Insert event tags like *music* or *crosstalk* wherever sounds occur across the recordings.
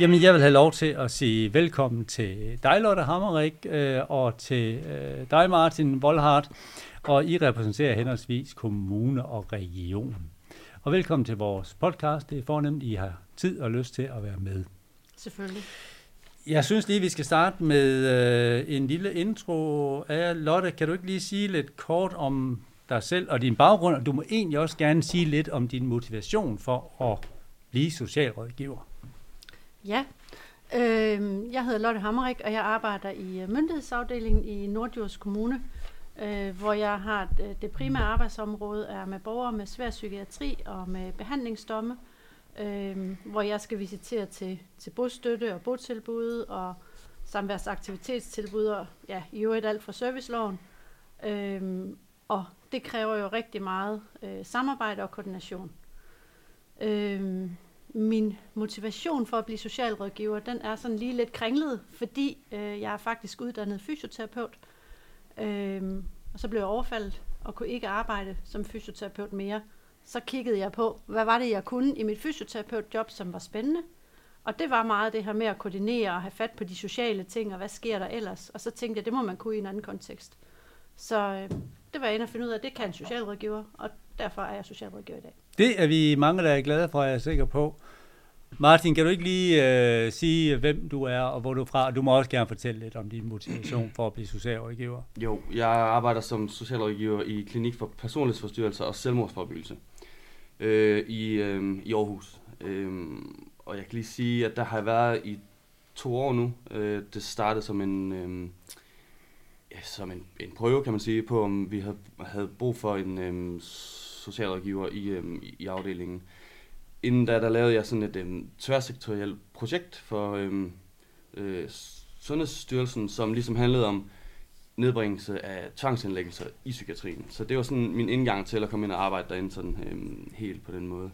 Jamen, jeg vil have lov til at sige velkommen til dig, Lotte Hammerik, øh, og til øh, dig, Martin Voldhardt, og I repræsenterer henholdsvis kommune og region. Og velkommen til vores podcast. Det er fornemt, I har tid og lyst til at være med. Selvfølgelig. Jeg synes lige, vi skal starte med øh, en lille intro af Lotte. Kan du ikke lige sige lidt kort om dig selv og din baggrund? Og du må egentlig også gerne sige lidt om din motivation for at blive socialrådgiver. Ja, øh, jeg hedder Lotte Hammerik, og jeg arbejder i øh, myndighedsafdelingen i Nordjords Kommune, øh, hvor jeg har øh, det primære arbejdsområde er med borgere med svær psykiatri og med behandlingsdomme, øh, hvor jeg skal visitere til, til bostøtte og botilbud og samværsaktivitetstilbud og ja, i øvrigt alt fra serviceloven. Øh, og det kræver jo rigtig meget øh, samarbejde og koordination. Øh, min motivation for at blive socialrådgiver, den er sådan lige lidt kringlet, fordi øh, jeg er faktisk uddannet fysioterapeut. Øh, og så blev jeg overfaldet og kunne ikke arbejde som fysioterapeut mere. Så kiggede jeg på, hvad var det, jeg kunne i mit fysioterapeutjob, som var spændende. Og det var meget det her med at koordinere og have fat på de sociale ting, og hvad sker der ellers. Og så tænkte jeg, det må man kunne i en anden kontekst. Så øh, det var jeg inde at finde ud af, at det kan en socialrådgiver, og derfor er jeg socialrådgiver i dag. Det er vi mange, der er glade for, jeg er sikker på. Martin, kan du ikke lige øh, sige, hvem du er og hvor du er fra? Du må også gerne fortælle lidt om din motivation for at blive socialrådgiver. Jo, jeg arbejder som socialrådgiver i Klinik for Personlighedsforstyrrelser og Selvmordsforbyggelse øh, i, øh, i Aarhus. Øh, og jeg kan lige sige, at der har jeg været i to år nu. Øh, det startede som en, øh, ja, som en, en prøve, kan man sige, på om vi havde, havde brug for en øh, socialrådgiver i, øhm, i afdelingen inden da, der lavede jeg sådan et øhm, tværsektorielt projekt for øhm, øh, Sundhedsstyrelsen, som ligesom handlede om nedbringelse af tvangsindlæggelser i psykiatrien. Så det var sådan min indgang til at komme ind og arbejde derinde sådan øhm, helt på den måde.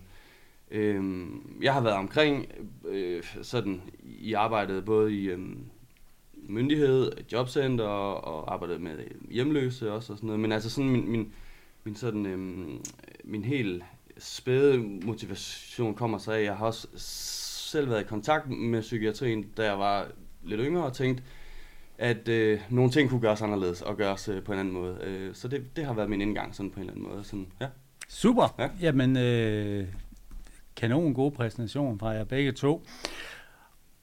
Øhm, jeg har været omkring øh, sådan i arbejdet både i øhm, myndighed, jobcenter og, og arbejdet med hjemløse også og sådan noget. Men altså sådan min, min, min sådan øhm, min helt spæde motivation kommer sig af, jeg har også selv været i kontakt med psykiatrien, da jeg var lidt yngre og tænkt, at øh, nogle ting kunne gøres anderledes og gøres øh, på en anden måde. Øh, så det, det har været min indgang sådan på en eller anden måde. Sådan, ja. Super. Ja. Jamen, øh, kanon god præsentation fra jer begge to.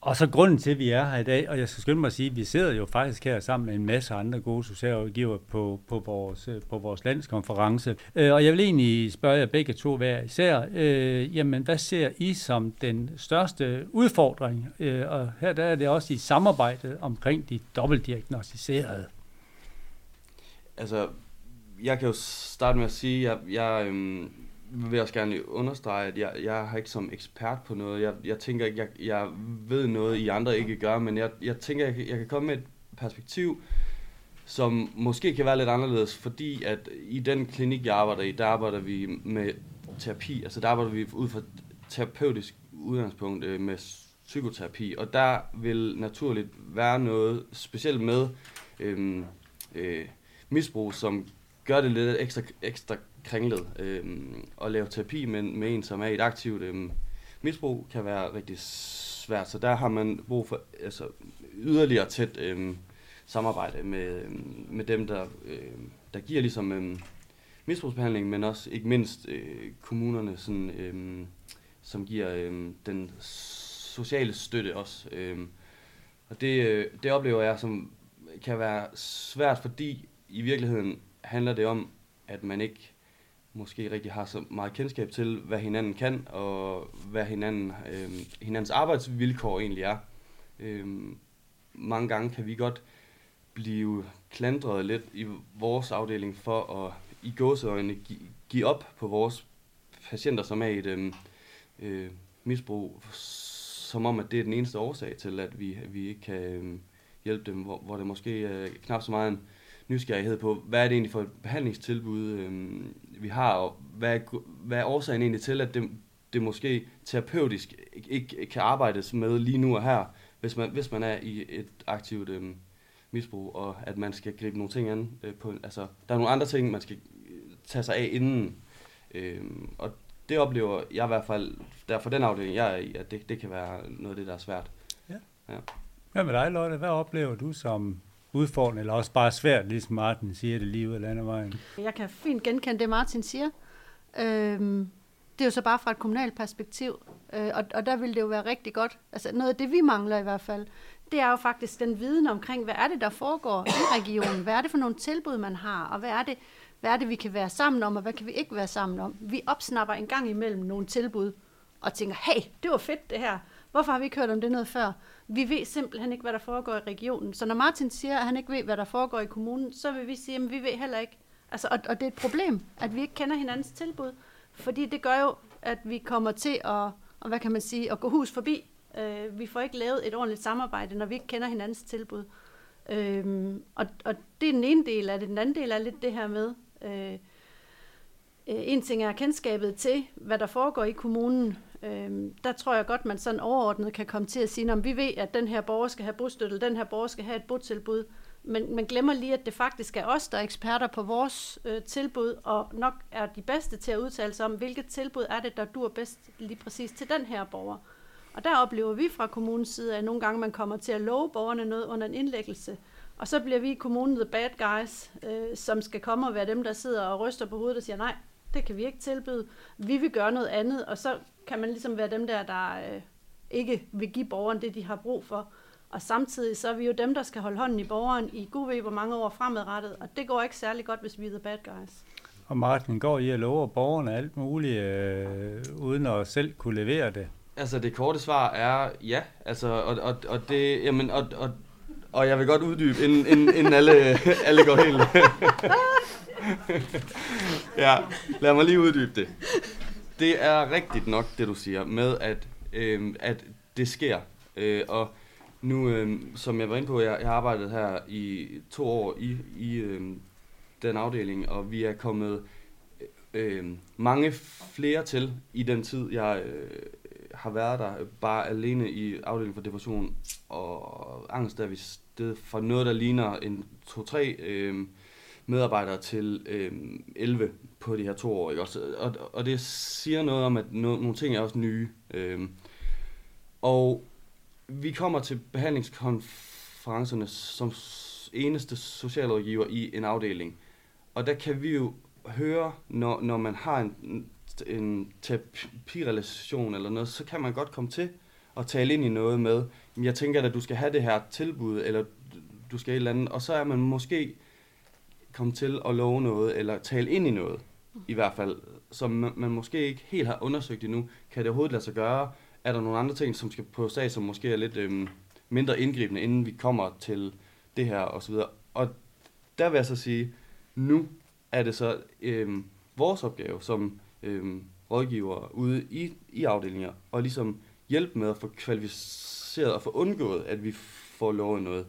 Og så grunden til, at vi er her i dag, og jeg skal skynde mig at sige, at vi sidder jo faktisk her sammen med en masse andre gode socialrådgiver på, på, vores, øh, på vores landskonference. Øh, og jeg vil egentlig spørge jer begge to hver især, øh, jamen hvad ser I som den største udfordring? Øh, og her der er det også i samarbejdet omkring de dobbeltdiagnostiserede. Altså, jeg kan jo starte med at sige, at jeg, jeg øhm vil også gerne understrege, at jeg, jeg har ikke som ekspert på noget. Jeg, jeg tænker ikke, jeg, jeg ved noget, I andre ikke gør, men jeg, jeg tænker, jeg, jeg kan komme med et perspektiv, som måske kan være lidt anderledes, fordi at i den klinik, jeg arbejder i, der arbejder vi med terapi. Altså der arbejder vi ud fra terapeutisk udgangspunkt øh, med psykoterapi, og der vil naturligt være noget specielt med øh, øh, misbrug, som gør det lidt ekstra, ekstra kringlet. Øh, at lave terapi med, med en, som er i et aktivt øh, misbrug, kan være rigtig svært. Så der har man brug for altså, yderligere tæt øh, samarbejde med, øh, med dem, der, øh, der giver ligesom øh, misbrugsbehandling, men også ikke mindst øh, kommunerne, sådan, øh, som giver øh, den sociale støtte også. Øh. Og det, øh, det oplever jeg som kan være svært, fordi i virkeligheden handler det om, at man ikke måske rigtig har så meget kendskab til, hvad hinanden kan, og hvad hinanden, øh, hinandens arbejdsvilkår egentlig er. Øh, mange gange kan vi godt blive klandret lidt i vores afdeling for at i gåseøjne give, give op på vores patienter, som er i et øh, øh, misbrug, som om at det er den eneste årsag til, at vi, at vi ikke kan øh, hjælpe dem, hvor, hvor det måske er knap så meget en nysgerrighed på, hvad er det egentlig for et behandlingstilbud, øh, vi har, og hvad er, hvad er årsagen egentlig til, at det, det måske terapeutisk ikke kan arbejdes med lige nu og her, hvis man, hvis man er i et aktivt øh, misbrug, og at man skal gribe nogle ting an. Øh, på, altså, der er nogle andre ting, man skal tage sig af inden. Øh, og det oplever jeg i hvert fald, der for den afdeling, jeg er i, at det, det kan være noget af det, der er svært. Hvad med dig, Lotte? Hvad oplever du som udfordrende, eller også bare svært, ligesom Martin siger det lige ud af landevejen? Jeg kan fint genkende det, Martin siger. Øhm, det er jo så bare fra et kommunalt perspektiv, øh, og, og der ville det jo være rigtig godt. Altså noget af det, vi mangler i hvert fald, det er jo faktisk den viden omkring, hvad er det, der foregår i regionen? Hvad er det for nogle tilbud, man har? Og hvad er det, hvad er det vi kan være sammen om, og hvad kan vi ikke være sammen om? Vi opsnapper en gang imellem nogle tilbud, og tænker, hey, det var fedt det her. Hvorfor har vi ikke hørt om det noget før? Vi ved simpelthen ikke, hvad der foregår i regionen. Så når Martin siger, at han ikke ved, hvad der foregår i kommunen, så vil vi sige, at vi ved heller ikke. Altså, og, og det er et problem, at vi ikke kender hinandens tilbud. Fordi det gør jo, at vi kommer til at, og hvad kan man sige, at gå hus forbi. Øh, vi får ikke lavet et ordentligt samarbejde, når vi ikke kender hinandens tilbud. Øhm, og, og det er den ene del af det. Den anden del er lidt det her med, øh, øh en ting er kendskabet til, hvad der foregår i kommunen. Øh, der tror jeg godt, man sådan overordnet kan komme til at sige, om vi ved, at den her borger skal have bostøtte, den her borger skal have et botilbud. Men man glemmer lige, at det faktisk er os, der er eksperter på vores øh, tilbud, og nok er de bedste til at udtale sig om, hvilket tilbud er det, der dur bedst lige præcis til den her borger. Og der oplever vi fra kommunens side, at nogle gange man kommer til at love borgerne noget under en indlæggelse, og så bliver vi i kommunen the bad guys, øh, som skal komme og være dem, der sidder og ryster på hovedet og siger, nej, det kan vi ikke tilbyde. Vi vil gøre noget andet, og så kan man ligesom være dem der, der øh, ikke vil give borgeren det, de har brug for. Og samtidig så er vi jo dem, der skal holde hånden i borgeren i gud ved hvor mange år fremadrettet, og det går ikke særlig godt, hvis vi er the bad guys. Og Martin, går I og lover borgerne alt muligt, øh, uden at selv kunne levere det? Altså det korte svar er ja, altså, og, og, og det, jamen, og, og, og jeg vil godt uddybe, inden, inden, inden alle, alle går helt... *laughs* *laughs* ja, lad mig lige uddybe det. Det er rigtigt nok, det du siger, med at, øh, at det sker. Øh, og nu, øh, som jeg var inde på, jeg, jeg har arbejdet her i to år i, i øh, den afdeling, og vi er kommet øh, mange flere til i den tid, jeg øh, har været der. Bare alene i afdelingen for depression og angst, der er vi stedet for noget, der ligner en to-tre øh, medarbejdere til øh, 11 på de her to år. Ikke? Også, og, og det siger noget om, at no, nogle ting er også nye. Øh, og vi kommer til behandlingskonferencerne som eneste socialrådgiver i en afdeling. Og der kan vi jo høre, når, når man har en, en terapirelation eller noget, så kan man godt komme til at tale ind i noget med, jeg tænker at du skal have det her tilbud, eller du skal et eller andet, og så er man måske komme til at love noget, eller tale ind i noget, i hvert fald, som man måske ikke helt har undersøgt endnu. Kan det overhovedet lade sig gøre? Er der nogle andre ting, som skal på sag, som måske er lidt øhm, mindre indgribende, inden vi kommer til det her, og så videre. Og der vil jeg så sige, nu er det så øhm, vores opgave som øhm, rådgiver ude i, i afdelinger, og ligesom hjælpe med at få kvalificeret og få undgået, at vi får lovet noget.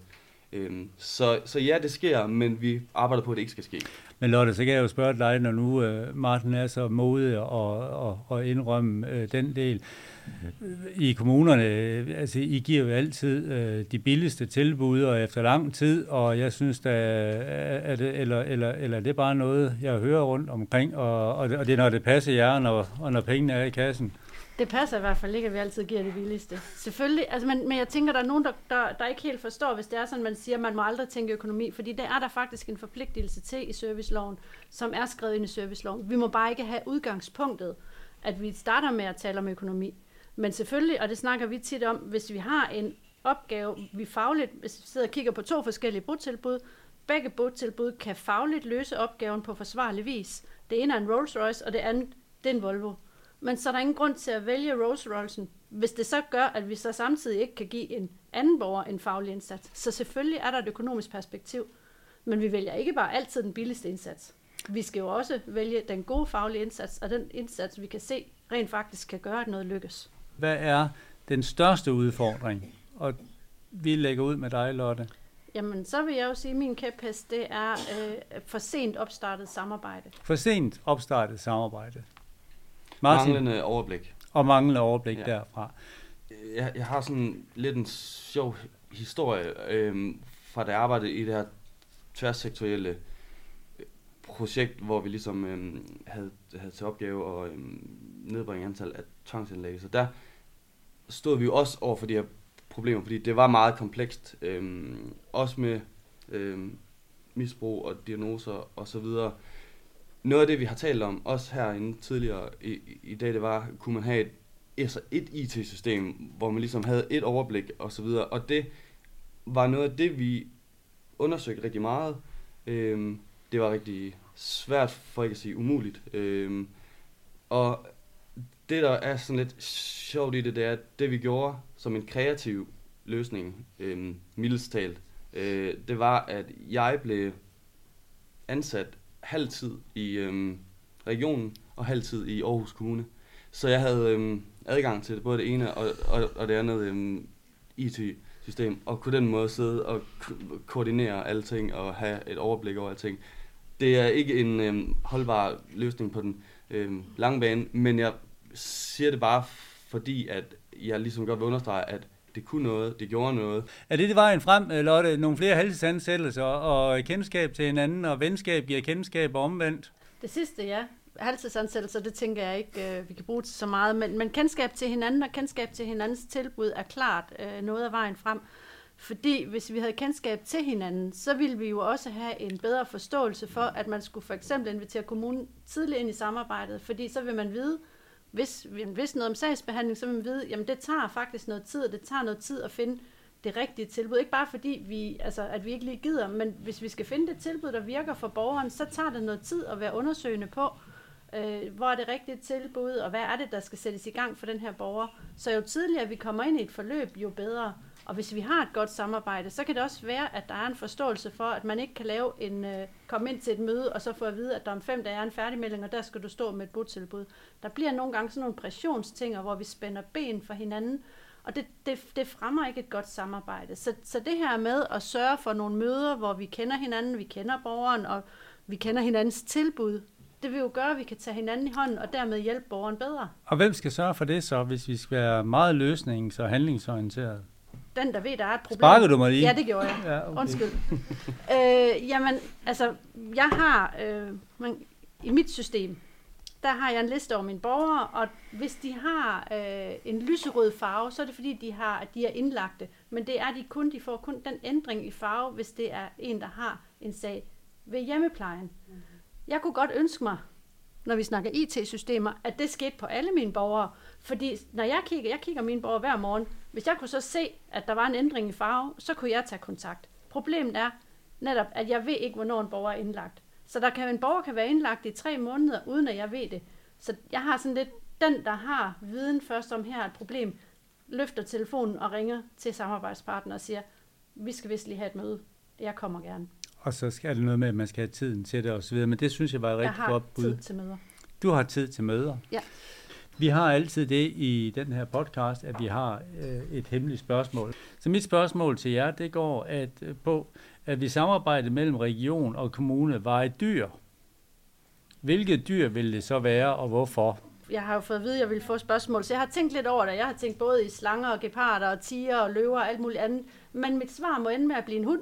Øhm, så, så ja, det sker, men vi arbejder på, at det ikke skal ske. Men Lotte, så kan jeg jo spørge dig, når nu øh, Martin er så modig og, og, og indrømme øh, den del. I kommunerne, øh, altså I giver jo altid øh, de billigste tilbud, og efter lang tid, og jeg synes, da, øh, er det, eller, eller, eller det er bare noget, jeg hører rundt omkring, og, og, det, og det er, når det passer jer, når, og når pengene er i kassen. Det passer i hvert fald ikke, at vi altid giver det billigste. Selvfølgelig, altså, men, men jeg tænker, der er nogen, der, der, der ikke helt forstår, hvis det er sådan, man siger, at man må aldrig tænke økonomi, fordi det er der faktisk en forpligtelse til i serviceloven, som er skrevet ind i serviceloven. Vi må bare ikke have udgangspunktet, at vi starter med at tale om økonomi. Men selvfølgelig, og det snakker vi tit om, hvis vi har en opgave, vi fagligt, hvis vi sidder og kigger på to forskellige botilbud, begge botilbud kan fagligt løse opgaven på forsvarlig vis. Det ene er en Rolls Royce, og det andet det er en Volvo. Men så er der ingen grund til at vælge Rolls Royce'en, hvis det så gør, at vi så samtidig ikke kan give en anden borger en faglig indsats. Så selvfølgelig er der et økonomisk perspektiv, men vi vælger ikke bare altid den billigste indsats. Vi skal jo også vælge den gode faglige indsats, og den indsats, vi kan se, rent faktisk kan gøre, at noget lykkes. Hvad er den største udfordring? Og vi lægger ud med dig, Lotte. Jamen, så vil jeg jo sige, at min kæphest, det er øh, for sent opstartet samarbejde. For sent opstartet samarbejde. Martin. Manglende overblik. Og manglende overblik ja. derfra. Jeg, jeg har sådan lidt en sjov historie øh, fra da jeg arbejdede i det her tværsektorielle projekt, hvor vi ligesom øhm, havde, havde til opgave at øhm, nedbringe antal af tvangsindlæggelser. Der stod vi jo også over for de her problemer, fordi det var meget komplekst. Øhm, også med øhm, misbrug og diagnoser osv. Noget af det, vi har talt om, også herinde tidligere i, i, dag, det var, kunne man have et, altså et IT-system, hvor man ligesom havde et overblik osv. videre. og det var noget af det, vi undersøgte rigtig meget. Øhm, det var rigtig svært, for ikke at sige umuligt. Øhm, og det, der er sådan lidt sjovt i det, det er, at det vi gjorde som en kreativ løsning, øhm, mildest talt, øh, det var, at jeg blev ansat halvtid i øhm, regionen og halvtid i Aarhus Kommune. Så jeg havde øhm, adgang til både det ene og, og, og det andet øhm, IT-system, og kunne den måde sidde og koordinere alting og have et overblik over alting. Det er ikke en øhm, holdbar løsning på den øhm, lange bane, men jeg siger det bare fordi, at jeg ligesom godt vil understrege, at det kunne noget, det gjorde noget. Er det det vejen frem, øh, Lotte? Nogle flere halvtidsansættelser og kendskab til hinanden, og venskab giver kendskab og omvendt? Det sidste, ja. Halvtidsansættelser, det tænker jeg ikke, øh, vi kan bruge til så meget, men, men kendskab til hinanden og kendskab til hinandens tilbud er klart øh, noget af vejen frem. Fordi hvis vi havde kendskab til hinanden, så ville vi jo også have en bedre forståelse for, at man skulle for eksempel invitere kommunen tidligt ind i samarbejdet, fordi så vil man vide, hvis vi vidste noget om sagsbehandling, så ville man vide, jamen det tager faktisk noget tid, og det tager noget tid at finde det rigtige tilbud. Ikke bare fordi, vi, altså, at vi ikke lige gider, men hvis vi skal finde det tilbud, der virker for borgeren, så tager det noget tid at være undersøgende på, øh, hvor er det rigtige tilbud, og hvad er det, der skal sættes i gang for den her borger. Så jo tidligere vi kommer ind i et forløb, jo bedre. Og hvis vi har et godt samarbejde, så kan det også være, at der er en forståelse for, at man ikke kan lave en, øh, komme ind til et møde, og så få at vide, at der om fem dage er en færdigmelding, og der skal du stå med et botilbud. Der bliver nogle gange sådan nogle pressionsting, hvor vi spænder ben for hinanden, og det, det, det fremmer ikke et godt samarbejde. Så, så det her med at sørge for nogle møder, hvor vi kender hinanden, vi kender borgeren, og vi kender hinandens tilbud, det vil jo gøre, at vi kan tage hinanden i hånden, og dermed hjælpe borgeren bedre. Og hvem skal sørge for det så, hvis vi skal være meget løsnings- og handlingsorienteret? Den, der ved, der er et problem. Sparker du mig lige? Ja, det gjorde jeg. Ja, okay. Undskyld. øh, jamen, altså, jeg har, øh, man, i mit system, der har jeg en liste over mine borgere, og hvis de har øh, en lyserød farve, så er det fordi, de, har, at de er indlagte. Men det er de kun, de får kun den ændring i farve, hvis det er en, der har en sag ved hjemmeplejen. Mm-hmm. Jeg kunne godt ønske mig, når vi snakker IT-systemer, at det skete på alle mine borgere. Fordi når jeg kigger, jeg kigger mine borgere hver morgen, hvis jeg kunne så se, at der var en ændring i farve, så kunne jeg tage kontakt. Problemet er netop, at jeg ved ikke, hvornår en borger er indlagt. Så der kan en borger kan være indlagt i tre måneder, uden at jeg ved det. Så jeg har sådan lidt, den der har viden først om her er et problem, løfter telefonen og ringer til samarbejdspartner og siger, vi skal vist lige have et møde. Jeg kommer gerne. Og så skal det noget med, at man skal have tiden til det osv. Men det synes jeg var et rigtig godt bud. Jeg har tid til møder. Du har tid til møder. Ja. Vi har altid det i den her podcast, at vi har øh, et hemmeligt spørgsmål. Så mit spørgsmål til jer, det går at, øh, på, at vi samarbejder mellem region og kommune var et dyr. Hvilket dyr vil det så være, og hvorfor? Jeg har jo fået at vide, at jeg ville få spørgsmål, så jeg har tænkt lidt over det. Jeg har tænkt både i slanger og geparder og tiger og løver og alt muligt andet. Men mit svar må ende med at blive en hund.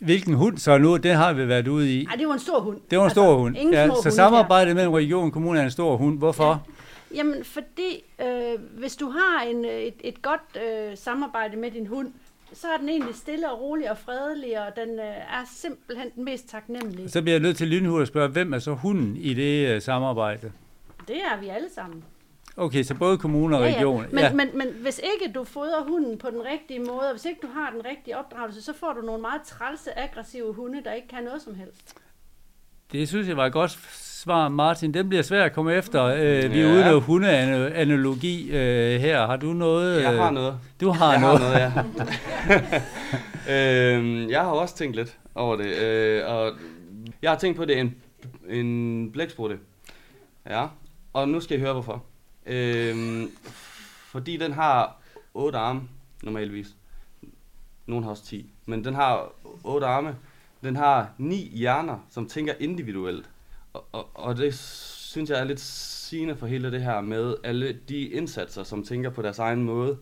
Hvilken hund så nu? Det har vi været ude i. Nej, det var en stor hund. Det var en altså, stor hund. Ja, så samarbejdet mellem region og kommune er en stor hund. Hvorfor? Ja. Jamen, fordi øh, hvis du har en, et, et godt øh, samarbejde med din hund, så er den egentlig stille og rolig og fredelig, og den øh, er simpelthen den mest taknemmelige. Så bliver jeg nødt til lynhurtigt at spørge, hvem er så hunden i det øh, samarbejde? Det er vi alle sammen. Okay, så både kommune og region. Ja, ja. Men, ja. Men, men hvis ikke du fodrer hunden på den rigtige måde, og hvis ikke du har den rigtige opdragelse, så får du nogle meget trælse, aggressive hunde, der ikke kan noget som helst. Det synes jeg var et godt svar, Martin. Den bliver svært at komme efter. Øh, vi er ude af hundeanalogi øh, her. Har du noget? Jeg har noget. Du har jeg noget. Har noget ja. *laughs* *laughs* øh, jeg har også tænkt lidt over det. Øh, og jeg har tænkt på det en, en blæksprutte. Ja. Og nu skal I høre hvorfor. Øhm, fordi den har otte arme, normalvis. Nogle har også 10. Men den har otte arme. Den har ni hjerner, som tænker individuelt. Og, og, og det synes jeg er lidt sigende for hele det her med alle de indsatser, som tænker på deres egen måde.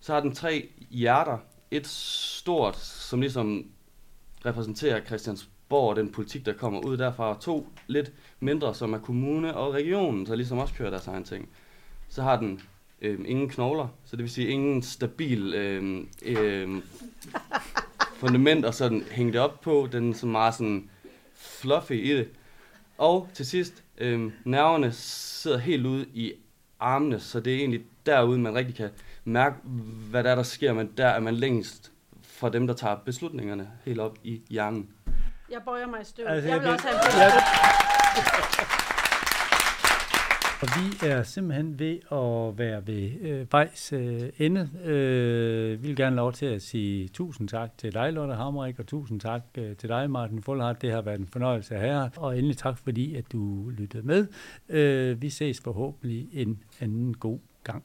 Så har den tre hjerter. Et stort, som ligesom repræsenterer Christiansborg og den politik, der kommer ud derfra, og to lidt mindre, som er kommune og regionen, så ligesom også kører deres egen ting. Så har den øh, ingen knogler, så det vil sige ingen stabil øh, øh, fundament og sådan hænge det op på. Den er så meget sådan fluffy i det. Og til sidst, øh, nerverne sidder helt ude i armene, så det er egentlig derude, man rigtig kan mærke, hvad der er, der sker, men der er man længst fra dem, der tager beslutningerne helt op i hjernen. Jeg bøjer mig i støv. Altså, jeg jeg vil vil- også have en Ja. Og vi er simpelthen ved at være ved øh, vejs øh, ende. Øh, vi vil gerne lov til at sige tusind tak til dig, Lotte Hammerik, og tusind tak øh, til dig, Martin Fullhardt. Det har været en fornøjelse her. Og endelig tak, fordi at du lyttede med. Øh, vi ses forhåbentlig en anden god gang.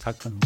Tak for nu.